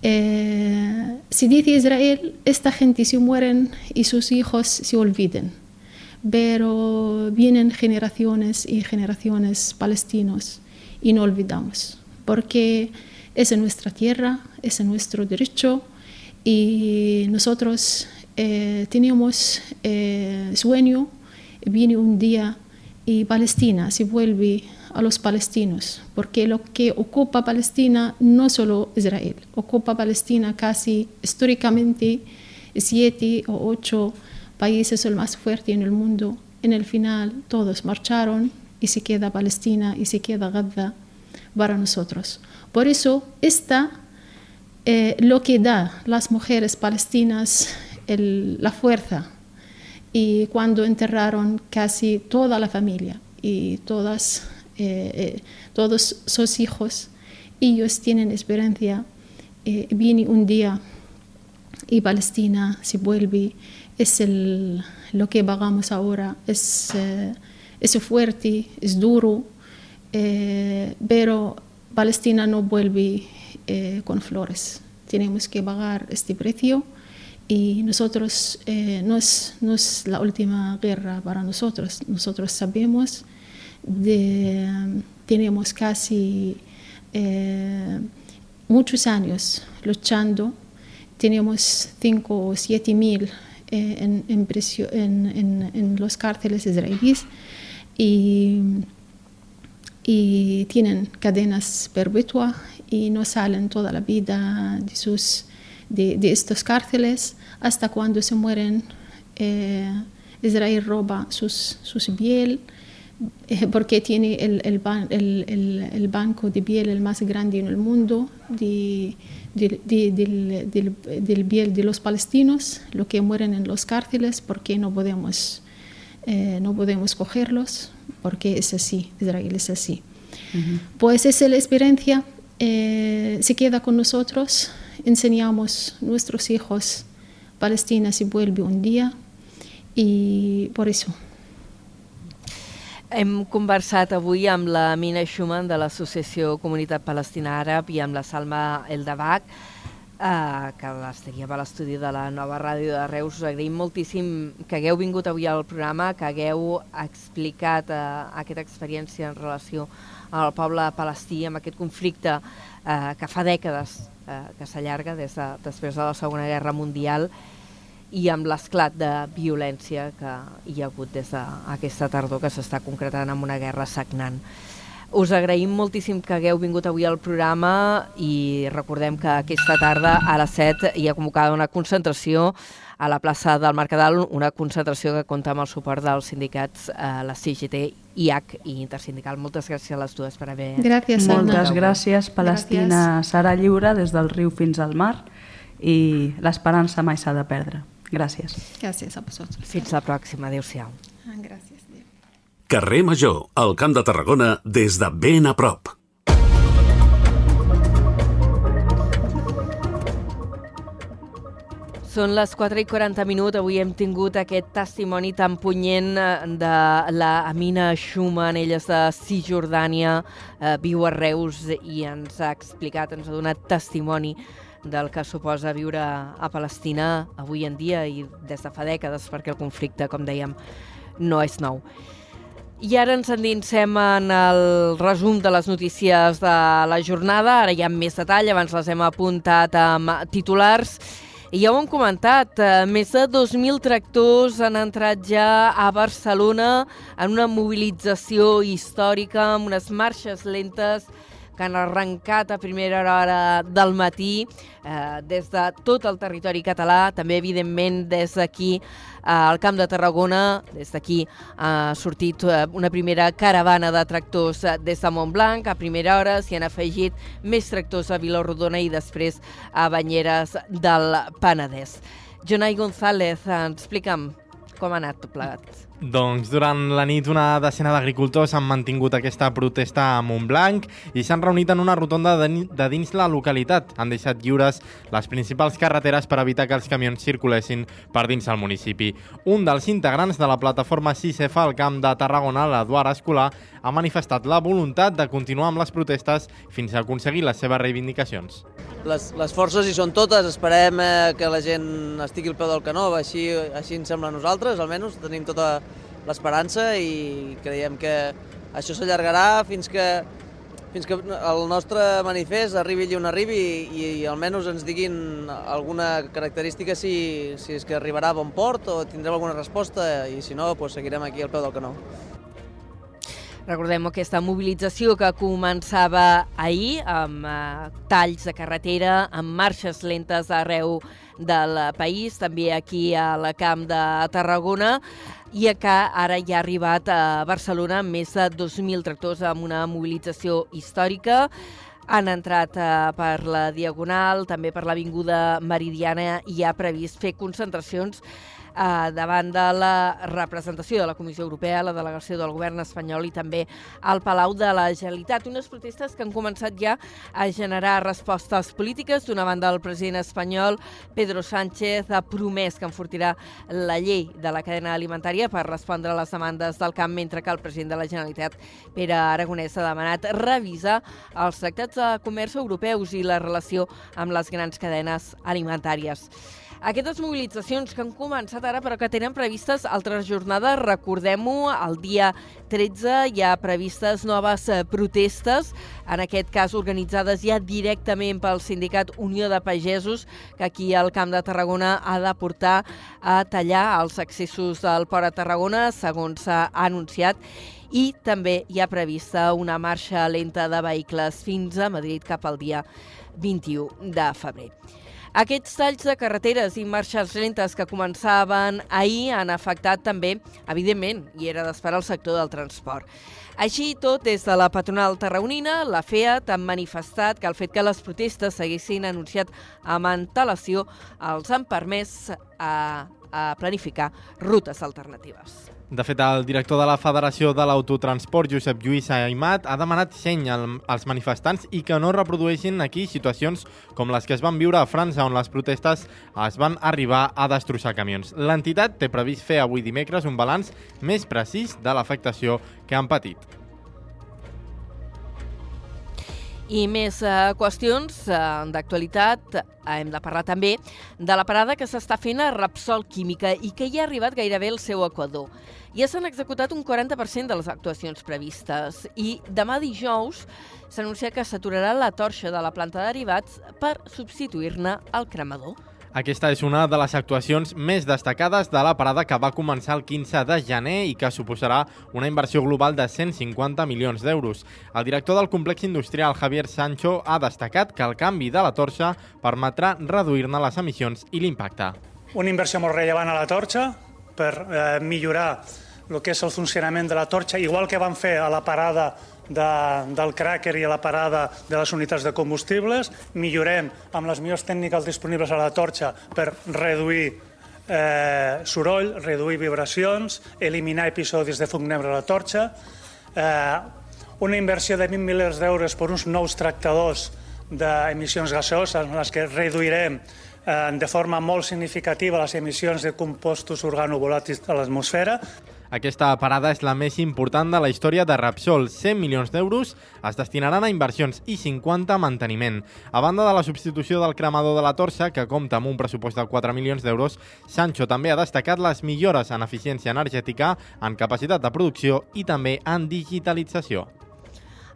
Eh, si dice Israel, esta gente se mueren y sus hijos se olviden, pero vienen generaciones y generaciones palestinos y no olvidamos porque es en nuestra tierra, es en nuestro derecho y nosotros eh, teníamos eh, sueño, viene un día y Palestina se vuelve a los palestinos, porque lo que ocupa Palestina no solo Israel, ocupa Palestina casi históricamente siete o ocho países el más fuerte en el mundo. En el final todos marcharon y se queda Palestina y se queda Gaza para nosotros. Por eso está eh, lo que da las mujeres palestinas el, la fuerza y cuando enterraron casi toda la familia y todas, eh, eh, todos sus hijos, ellos tienen esperanza, eh, viene un día y Palestina se vuelve, es el, lo que pagamos ahora, es, eh, es fuerte, es duro, eh, pero Palestina no vuelve eh, con flores. Tenemos que pagar este precio y nosotros no, es, no es la última guerra para nosotros. Nosotros sabemos, de, tenemos casi muchos años luchando, tenemos 5 o 7 mil en, en, prisio- en- en- los cárceles israelíes y, y tienen cadenas perpetuas y no salen toda la vida de, sus, de, de estos cárceles hasta cuando se mueren. eh, Israel roba sus, sus piel eh, porque tiene el, el- el- el banco de piel el más grande en el mundo de, de- de- del, del- del piel de los palestinos, lo que mueren en los cárceles porque no podemos, eh, no podemos cogerlos, porque es así, Israel es así. Pues esa es la experiencia, eh, se queda con nosotros, enseñamos a nuestros hijos, Palestina se vuelve un día y por eso. Hem conversat avui amb la Mina Schumann de l'Associació Comunitat Palestina Àrab i amb la Salma Eldabach, eh, que estaria a l'estudi de la nova ràdio de Reus. Us agraïm moltíssim que hagueu vingut avui al programa, que hagueu explicat eh, aquesta experiència en relació al poble palestí, amb aquest conflicte eh, que fa dècades eh, que s'allarga des de, després de la Segona Guerra Mundial i amb l'esclat de violència que hi ha hagut des d'aquesta tardor que s'està concretant amb una guerra sagnant. Us agraïm moltíssim que hagueu vingut avui al programa i recordem que aquesta tarda a les 7 hi ha convocada una concentració a la plaça del Mercadal, una concentració que compta amb el suport dels sindicats, eh, la CGT, IAC i Intersindical. Moltes gràcies a les dues per haver... Gracias, Ana. Moltes gràcies. Palestina serà lliure des del riu fins al mar i l'esperança mai s'ha de perdre. Gràcies. Gracias a vosotros. Fins la pròxima. Adéu-siau. Ah, Gracias. Dios. Carrer Major, al Camp de Tarragona, des de ben a prop. Són les 4 i 40 minuts. Avui hem tingut aquest testimoni tan punyent eh, de la Amina Schumann. Ella és de Cisjordània, eh, viu a Reus i ens ha explicat, ens ha donat testimoni del que suposa viure a Palestina avui en dia i des de fa dècades, perquè el conflicte, com dèiem, no és nou. I ara ens endinsem en el resum de les notícies de la jornada. Ara hi ha més detall, abans les hem apuntat amb titulars. I ja ho hem comentat, eh, més de 2.000 tractors han entrat ja a Barcelona en una mobilització històrica amb unes marxes lentes que han arrencat a primera hora del matí eh, des de tot el territori català, també evidentment des d'aquí eh, al Camp de Tarragona, des d'aquí ha sortit eh, una primera caravana de tractors eh, des de Montblanc, a primera hora s'hi han afegit més tractors a Vilarodona i després a Banyeres del Penedès. Jonai González, eh, explica'm com ha anat tot plegat. Doncs durant la nit una decena d'agricultors han mantingut aquesta protesta a Montblanc i s'han reunit en una rotonda de, dins la localitat. Han deixat lliures les principals carreteres per evitar que els camions circulessin per dins el municipi. Un dels integrants de la plataforma 6F al Camp de Tarragona, l'Eduard Escolar, ha manifestat la voluntat de continuar amb les protestes fins a aconseguir les seves reivindicacions. Les, les forces hi són totes, esperem eh, que la gent estigui al peu del canó, així, així ens sembla a nosaltres, almenys tenim tota l'esperança i creiem que això s'allargarà fins que fins que el nostre manifest arribi allà on arribi i, i almenys ens diguin alguna característica si, si és que arribarà a bon port o tindrem alguna resposta i si no, doncs seguirem aquí al peu del canó. Recordem aquesta mobilització que començava ahir amb eh, talls de carretera, amb marxes lentes arreu del país, també aquí al Camp de Tarragona, i que ara ja ha arribat a Barcelona amb més de 2.000 tractors amb una mobilització històrica. Han entrat eh, per la Diagonal, també per l'Avinguda Meridiana i ha previst fer concentracions eh, davant de la representació de la Comissió Europea, la delegació del govern espanyol i també al Palau de la Generalitat. Unes protestes que han començat ja a generar respostes polítiques. D'una banda, el president espanyol, Pedro Sánchez, ha promès que enfortirà la llei de la cadena alimentària per respondre a les demandes del camp, mentre que el president de la Generalitat, Pere Aragonès, ha demanat revisar els tractats de comerç europeus i la relació amb les grans cadenes alimentàries. Aquestes mobilitzacions que han començat ara però que tenen previstes altres jornades, recordem-ho, el dia 13 hi ha previstes noves eh, protestes, en aquest cas organitzades ja directament pel sindicat Unió de Pagesos, que aquí al Camp de Tarragona ha de portar a tallar els accessos del Port a Tarragona, segons s'ha anunciat, i també hi ha prevista una marxa lenta de vehicles fins a Madrid cap al dia 21 de febrer. Aquests talls de carreteres i marxes lentes que començaven ahir han afectat també, evidentment, i era d'esperar el sector del transport. Així tot, des de la patronal tarragonina, la FEAT han manifestat que el fet que les protestes s'haguessin anunciat amb antelació els han permès a, a planificar rutes alternatives. De fet, el director de la Federació de l'Autotransport, Josep Lluís Aimat, ha demanat seny als manifestants i que no reprodueixin aquí situacions com les que es van viure a França, on les protestes es van arribar a destrossar camions. L'entitat té previst fer avui dimecres un balanç més precís de l'afectació que han patit. I més eh, qüestions eh, d'actualitat. Eh, hem de parlar també de la parada que s'està fent a Repsol Química i que ja ha arribat gairebé al seu equador. Ja s'han executat un 40% de les actuacions previstes i demà dijous s'anuncia que s'aturarà la torxa de la planta de derivats per substituir-ne el cremador. Aquesta és una de les actuacions més destacades de la parada que va començar el 15 de gener i que suposarà una inversió global de 150 milions d'euros. El director del complex industrial, Javier Sancho, ha destacat que el canvi de la torxa permetrà reduir-ne les emissions i l'impacte. Una inversió molt rellevant a la torxa per eh, millorar el que és el funcionament de la torxa, igual que van fer a la parada de, del cràquer i a la parada de les unitats de combustibles. Millorem amb les millors tècniques disponibles a la torxa per reduir eh, soroll, reduir vibracions, eliminar episodis de fum negre a la torxa, eh, una inversió de 20 milers d'euros per uns nous tractadors d'emissions gaseoses en les que reduirem eh, de forma molt significativa les emissions de compostos organovolàtils a l'atmosfera. Aquesta parada és la més important de la història de Repsol. 100 milions d'euros es destinaran a inversions i 50 a manteniment. A banda de la substitució del cremador de la torxa, que compta amb un pressupost de 4 milions d'euros, Sancho també ha destacat les millores en eficiència energètica, en capacitat de producció i també en digitalització.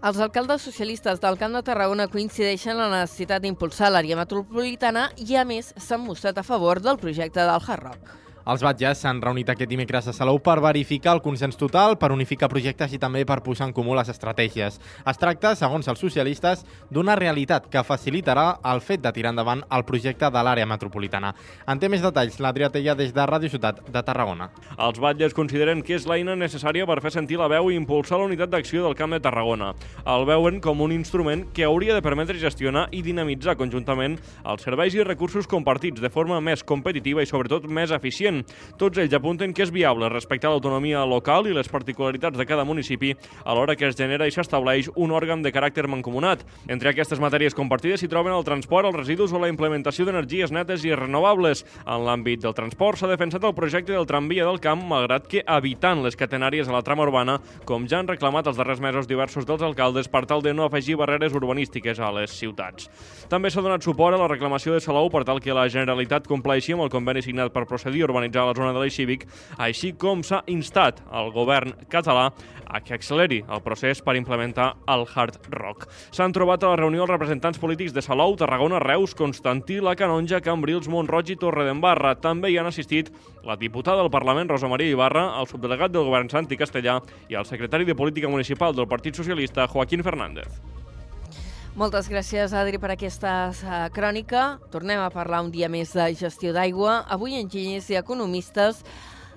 Els alcaldes socialistes del Camp de Tarragona coincideixen en la necessitat d'impulsar l'àrea metropolitana i, a més, s'han mostrat a favor del projecte del Hard Rock. Els batges s'han reunit aquest dimecres a Salou per verificar el consens total, per unificar projectes i també per posar en comú les estratègies. Es tracta, segons els socialistes, d'una realitat que facilitarà el fet de tirar endavant el projecte de l'àrea metropolitana. En té més detalls l'Adrià Tella des de Ràdio Ciutat de Tarragona. Els batlles consideren que és l'eina necessària per fer sentir la veu i impulsar la unitat d'acció del Camp de Tarragona. El veuen com un instrument que hauria de permetre gestionar i dinamitzar conjuntament els serveis i recursos compartits de forma més competitiva i sobretot més eficient tots ells apunten que és viable respectar l'autonomia local i les particularitats de cada municipi alhora que es genera i s'estableix un òrgan de caràcter mancomunat. Entre aquestes matèries compartides s'hi troben el transport, els residus o la implementació d'energies netes i renovables. En l'àmbit del transport s'ha defensat el projecte del tramvia del camp, malgrat que evitant les catenàries a la trama urbana, com ja han reclamat els darrers mesos diversos dels alcaldes per tal de no afegir barreres urbanístiques a les ciutats. També s'ha donat suport a la reclamació de Salou per tal que la Generalitat compleixi amb el conveni signat per procedir a la zona de l'Eix Cívic, així com s'ha instat al govern català a que acceleri el procés per implementar el Hard Rock. S'han trobat a la reunió els representants polítics de Salou, Tarragona, Reus, Constantí, La Canonja, Cambrils, Montroig i Torredembarra. També hi han assistit la diputada del Parlament, Rosa Maria Ibarra, el subdelegat del govern Santi Castellà i el secretari de Política Municipal del Partit Socialista, Joaquín Fernández. Moltes gràcies, Adri, per aquesta uh, crònica. Tornem a parlar un dia més de gestió d'aigua. Avui enginyers i economistes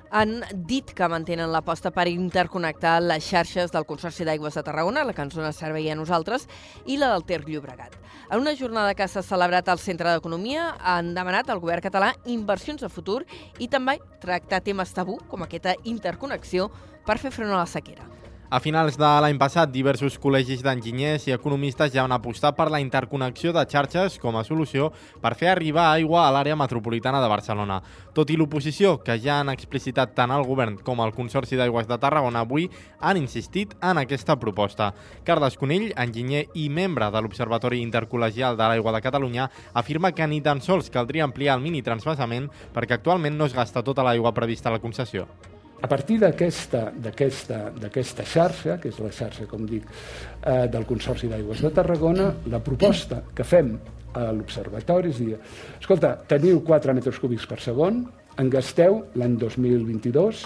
han dit que mantenen l'aposta per interconnectar les xarxes del Consorci d'Aigües de Tarragona, la que ens dona servei a nosaltres, i la del Ter Llobregat. En una jornada que s'ha celebrat al Centre d'Economia, han demanat al govern català inversions de futur i també tractar temes tabú, com aquesta interconnexió, per fer front a la sequera. A finals de l'any passat, diversos col·legis d'enginyers i economistes ja han apostat per la interconnexió de xarxes com a solució per fer arribar aigua a l'àrea metropolitana de Barcelona. Tot i l'oposició, que ja han explicitat tant el govern com el Consorci d'Aigües de Tarragona avui, han insistit en aquesta proposta. Carles Conill, enginyer i membre de l'Observatori Intercol·legial de l'Aigua de Catalunya, afirma que ni tan sols caldria ampliar el mini transvasament perquè actualment no es gasta tota l'aigua prevista a la concessió. A partir d'aquesta xarxa, que és la xarxa, com dic, eh, del Consorci d'Aigües de Tarragona, la proposta que fem a l'Observatori és dir, escolta, teniu 4 metres cúbics per segon, en gasteu l'any 2022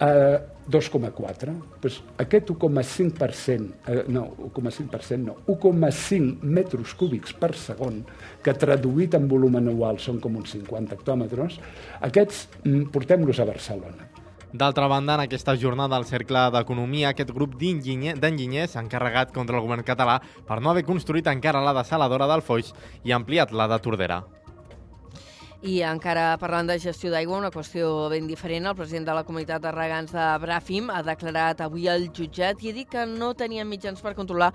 eh, 2,4. Pues aquest 1,5%, eh, no, 1,5% no, 1,5 metres cúbics per segon, que traduït en volum anual són com uns 50 hectòmetres, aquests mm, portem-los a Barcelona. D'altra banda, en aquesta jornada al Cercle d'Economia, aquest grup d'enginyers s'ha encarregat contra el govern català per no haver construït encara la desaladora del Foix i ampliat la de Tordera. I encara parlant de gestió d'aigua, una qüestió ben diferent, el president de la comunitat de regants de Bràfim ha declarat avui al jutjat i ha dit que no tenien mitjans per controlar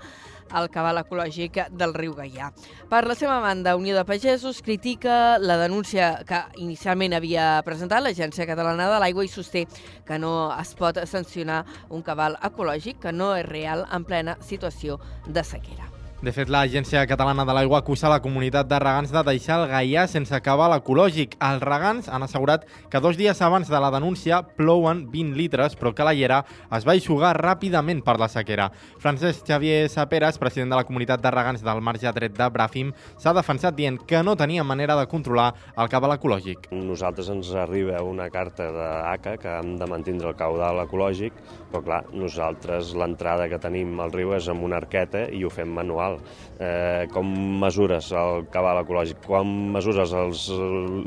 el cabal ecològic del riu Gaià. Per la seva banda, Unió de Pagesos critica la denúncia que inicialment havia presentat l'Agència Catalana de l'Aigua i sosté que no es pot sancionar un cabal ecològic que no és real en plena situació de sequera. De fet, l'Agència Catalana de l'Aigua acusa la comunitat de regants de deixar el gaià sense acabar l'ecològic. Els regants han assegurat que dos dies abans de la denúncia plouen 20 litres, però que la llera es va eixugar ràpidament per la sequera. Francesc Xavier Saperes, president de la comunitat de regants del marge dret de Bràfim, s'ha defensat dient que no tenia manera de controlar el cabal ecològic. Nosaltres ens arriba una carta d'ACA que hem de mantindre el caudal ecològic, però clar, nosaltres l'entrada que tenim al riu és amb una arqueta i ho fem manual cabal. Eh, com mesures el cabal ecològic? Com mesures els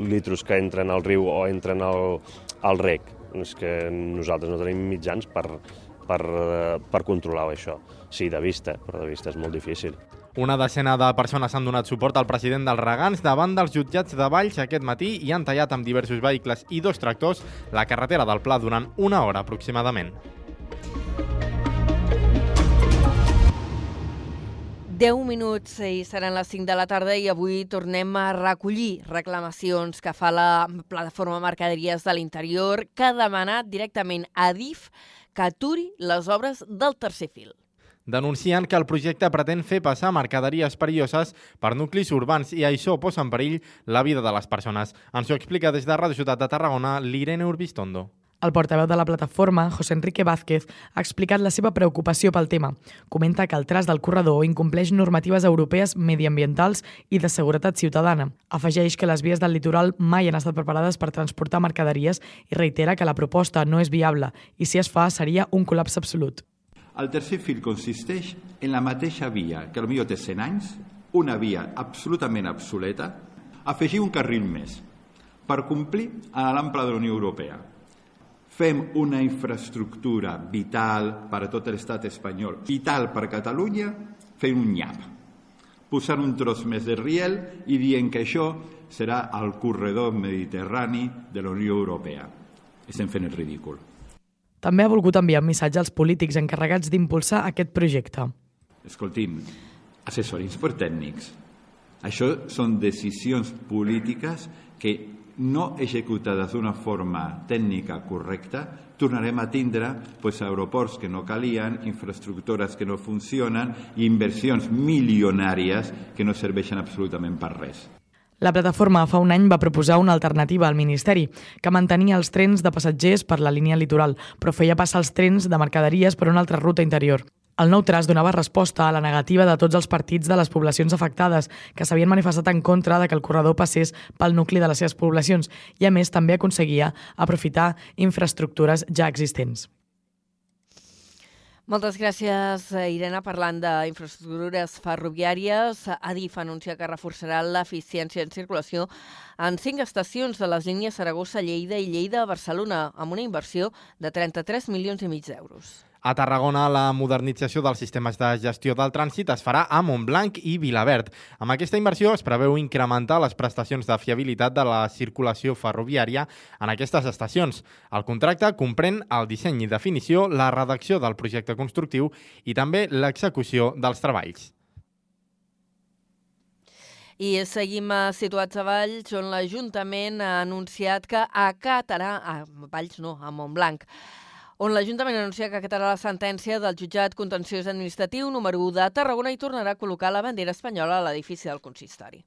litros que entren al riu o entren al, al rec? És que nosaltres no tenim mitjans per, per, per controlar això. Sí, de vista, però de vista és molt difícil. Una decena de persones han donat suport al president dels Regants davant dels jutjats de Valls aquest matí i han tallat amb diversos vehicles i dos tractors la carretera del Pla durant una hora aproximadament. 10 minuts i seran les 5 de la tarda i avui tornem a recollir reclamacions que fa la plataforma Mercaderies de l'Interior que ha demanat directament a DIF que aturi les obres del tercer fil. Denuncien que el projecte pretén fer passar mercaderies perilloses per nuclis urbans i això posa en perill la vida de les persones. Ens ho explica des de Radio Ciutat de Tarragona l'Irene Urbistondo. El portaveu de la plataforma, José Enrique Vázquez, ha explicat la seva preocupació pel tema. Comenta que el tras del corredor incompleix normatives europees mediambientals i de seguretat ciutadana. Afegeix que les vies del litoral mai han estat preparades per transportar mercaderies i reitera que la proposta no és viable i si es fa seria un col·lapse absolut. El tercer fil consisteix en la mateixa via que potser té 100 anys, una via absolutament obsoleta, afegir un carril més per complir l'ample de la Unió Europea fem una infraestructura vital per a tot l'estat espanyol, vital per a Catalunya, fent un nyap, posant un tros més de riel i dient que això serà el corredor mediterrani de la Unió Europea. Estem fent el ridícul. També ha volgut enviar un missatge als polítics encarregats d'impulsar aquest projecte. Escoltin, assessorins per tècnics. Això són decisions polítiques que no executades d'una forma tècnica correcta, tornarem a tindre pues, aeroports que no calien, infraestructures que no funcionen i inversions milionàries que no serveixen absolutament per res. La plataforma fa un any va proposar una alternativa al Ministeri, que mantenia els trens de passatgers per la línia litoral, però feia passar els trens de mercaderies per una altra ruta interior. El nou tras donava resposta a la negativa de tots els partits de les poblacions afectades, que s'havien manifestat en contra de que el corredor passés pel nucli de les seves poblacions i, a més, també aconseguia aprofitar infraestructures ja existents. Moltes gràcies, Irene. Parlant d'infraestructures ferroviàries, Adif anuncia que reforçarà l'eficiència en circulació en cinc estacions de les línies Saragossa-Lleida i Lleida-Barcelona, amb una inversió de 33 milions i mig d'euros. A Tarragona, la modernització dels sistemes de gestió del trànsit es farà a Montblanc i Vilaverd. Amb aquesta inversió es preveu incrementar les prestacions de fiabilitat de la circulació ferroviària en aquestes estacions. El contracte comprèn el disseny i definició, la redacció del projecte constructiu i també l'execució dels treballs. I seguim situats a Valls, on l'Ajuntament ha anunciat que acatarà... A Valls no, a Montblanc on l'Ajuntament anuncia que acatarà la sentència del jutjat contenciós administratiu número 1 de Tarragona i tornarà a col·locar la bandera espanyola a l'edifici del consistori.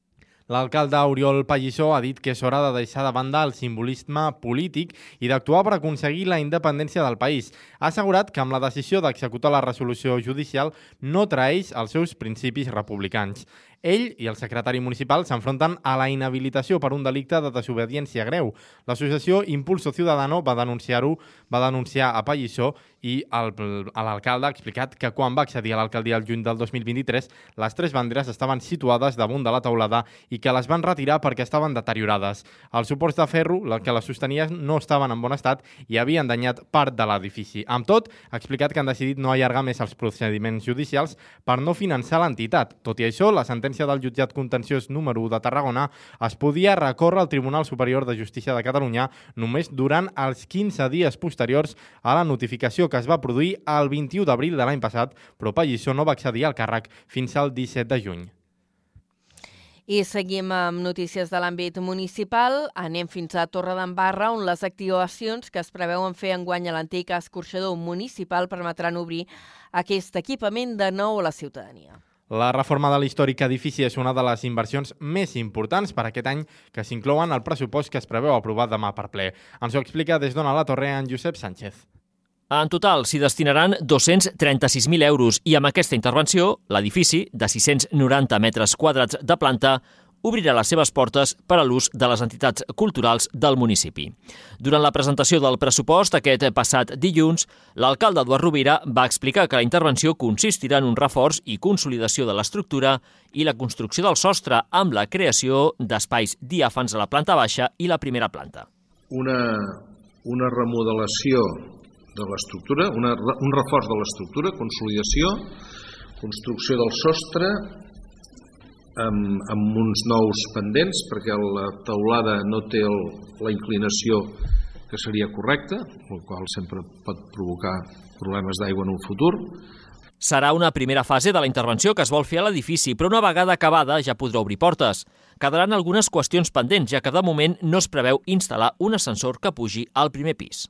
L'alcalde Oriol Pallissó ha dit que és hora de deixar de banda el simbolisme polític i d'actuar per aconseguir la independència del país. Ha assegurat que amb la decisió d'executar la resolució judicial no traeix els seus principis republicans. Ell i el secretari municipal s'enfronten a la inhabilitació per un delicte de desobediència greu. L'associació Impulso Ciudadano va denunciar-ho, va denunciar a Pallissó i l'alcalde ha explicat que quan va accedir a l'alcaldia el juny del 2023, les tres banderes estaven situades damunt de la taulada i que les van retirar perquè estaven deteriorades. Els suports de ferro, que les sostenien, no estaven en bon estat i havien danyat part de l'edifici. Amb tot, ha explicat que han decidit no allargar més els procediments judicials per no finançar l'entitat. Tot i això, la sentència del jutjat contenciós número 1 de Tarragona es podia recórrer al Tribunal Superior de Justícia de Catalunya només durant els 15 dies posteriors a la notificació que es va produir el 21 d'abril de l'any passat, però Pallissó no va accedir al càrrec fins al 17 de juny. I seguim amb notícies de l'àmbit municipal. Anem fins a Torre d'Embarra, on les activacions que es preveuen fer enguany a l'antic escorxador municipal permetran obrir aquest equipament de nou a la ciutadania. La reforma de l'històric edifici és una de les inversions més importants per aquest any que s'inclouen al pressupost que es preveu aprovar demà per ple. Ens ho explica des d'Ona la Torre en Josep Sánchez. En total s'hi destinaran 236.000 euros i amb aquesta intervenció l'edifici, de 690 metres quadrats de planta, obrirà les seves portes per a l'ús de les entitats culturals del municipi. Durant la presentació del pressupost aquest passat dilluns, l'alcalde Eduard Rovira va explicar que la intervenció consistirà en un reforç i consolidació de l'estructura i la construcció del sostre amb la creació d'espais diàfans a la planta baixa i la primera planta. Una, una remodelació de l'estructura, un reforç de l'estructura, consolidació, construcció del sostre amb, amb uns nous pendents perquè la teulada no té el, la inclinació que seria correcta, el qual sempre pot provocar problemes d'aigua en un futur. Serà una primera fase de la intervenció que es vol fer a l'edifici, però una vegada acabada ja podrà obrir portes. Quedaran algunes qüestions pendents, ja que de moment no es preveu instal·lar un ascensor que pugi al primer pis.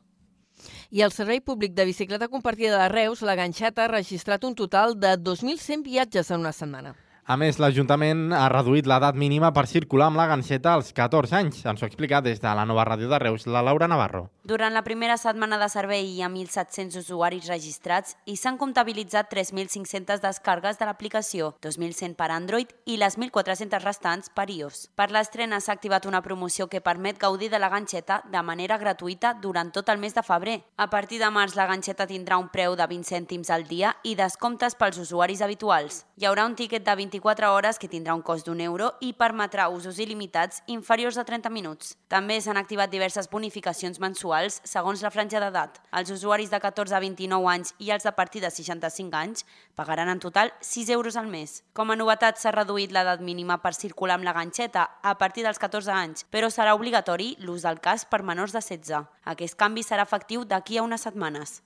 I el Servei Públic de Bicicleta Compartida de Reus, la Ganxeta, ha registrat un total de 2.100 viatges en una setmana. A més, l'Ajuntament ha reduït l'edat mínima per circular amb la ganceta als 14 anys. Ens ho explica des de la nova ràdio de Reus, la Laura Navarro. Durant la primera setmana de servei hi ha 1.700 usuaris registrats i s'han comptabilitzat 3.500 descargues de l'aplicació, 2.100 per Android i les 1.400 restants per iOS. Per l'estrena s'ha activat una promoció que permet gaudir de la ganxeta de manera gratuïta durant tot el mes de febrer. A partir de març la ganxeta tindrà un preu de 20 cèntims al dia i descomptes pels usuaris habituals. Hi haurà un tiquet de 20 24 hores que tindrà un cost d'un euro i permetrà usos il·limitats inferiors a 30 minuts. També s'han activat diverses bonificacions mensuals segons la franja d'edat. Els usuaris de 14 a 29 anys i els de partir de 65 anys pagaran en total 6 euros al mes. Com a novetat s'ha reduït l'edat mínima per circular amb la ganxeta a partir dels 14 anys, però serà obligatori l'ús del cas per menors de 16. Aquest canvi serà efectiu d'aquí a unes setmanes.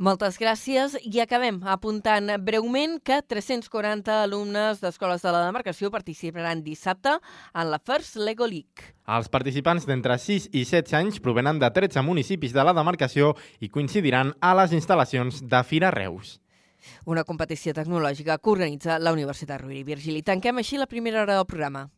Moltes gràcies i acabem apuntant breument que 340 alumnes d'escoles de la demarcació participaran dissabte en la First Lego League. Els participants d'entre 6 i 7 anys provenen de 13 municipis de la demarcació i coincidiran a les instal·lacions de Fira Reus. Una competició tecnològica que organitza la Universitat Rovira i Virgili. Tanquem així la primera hora del programa.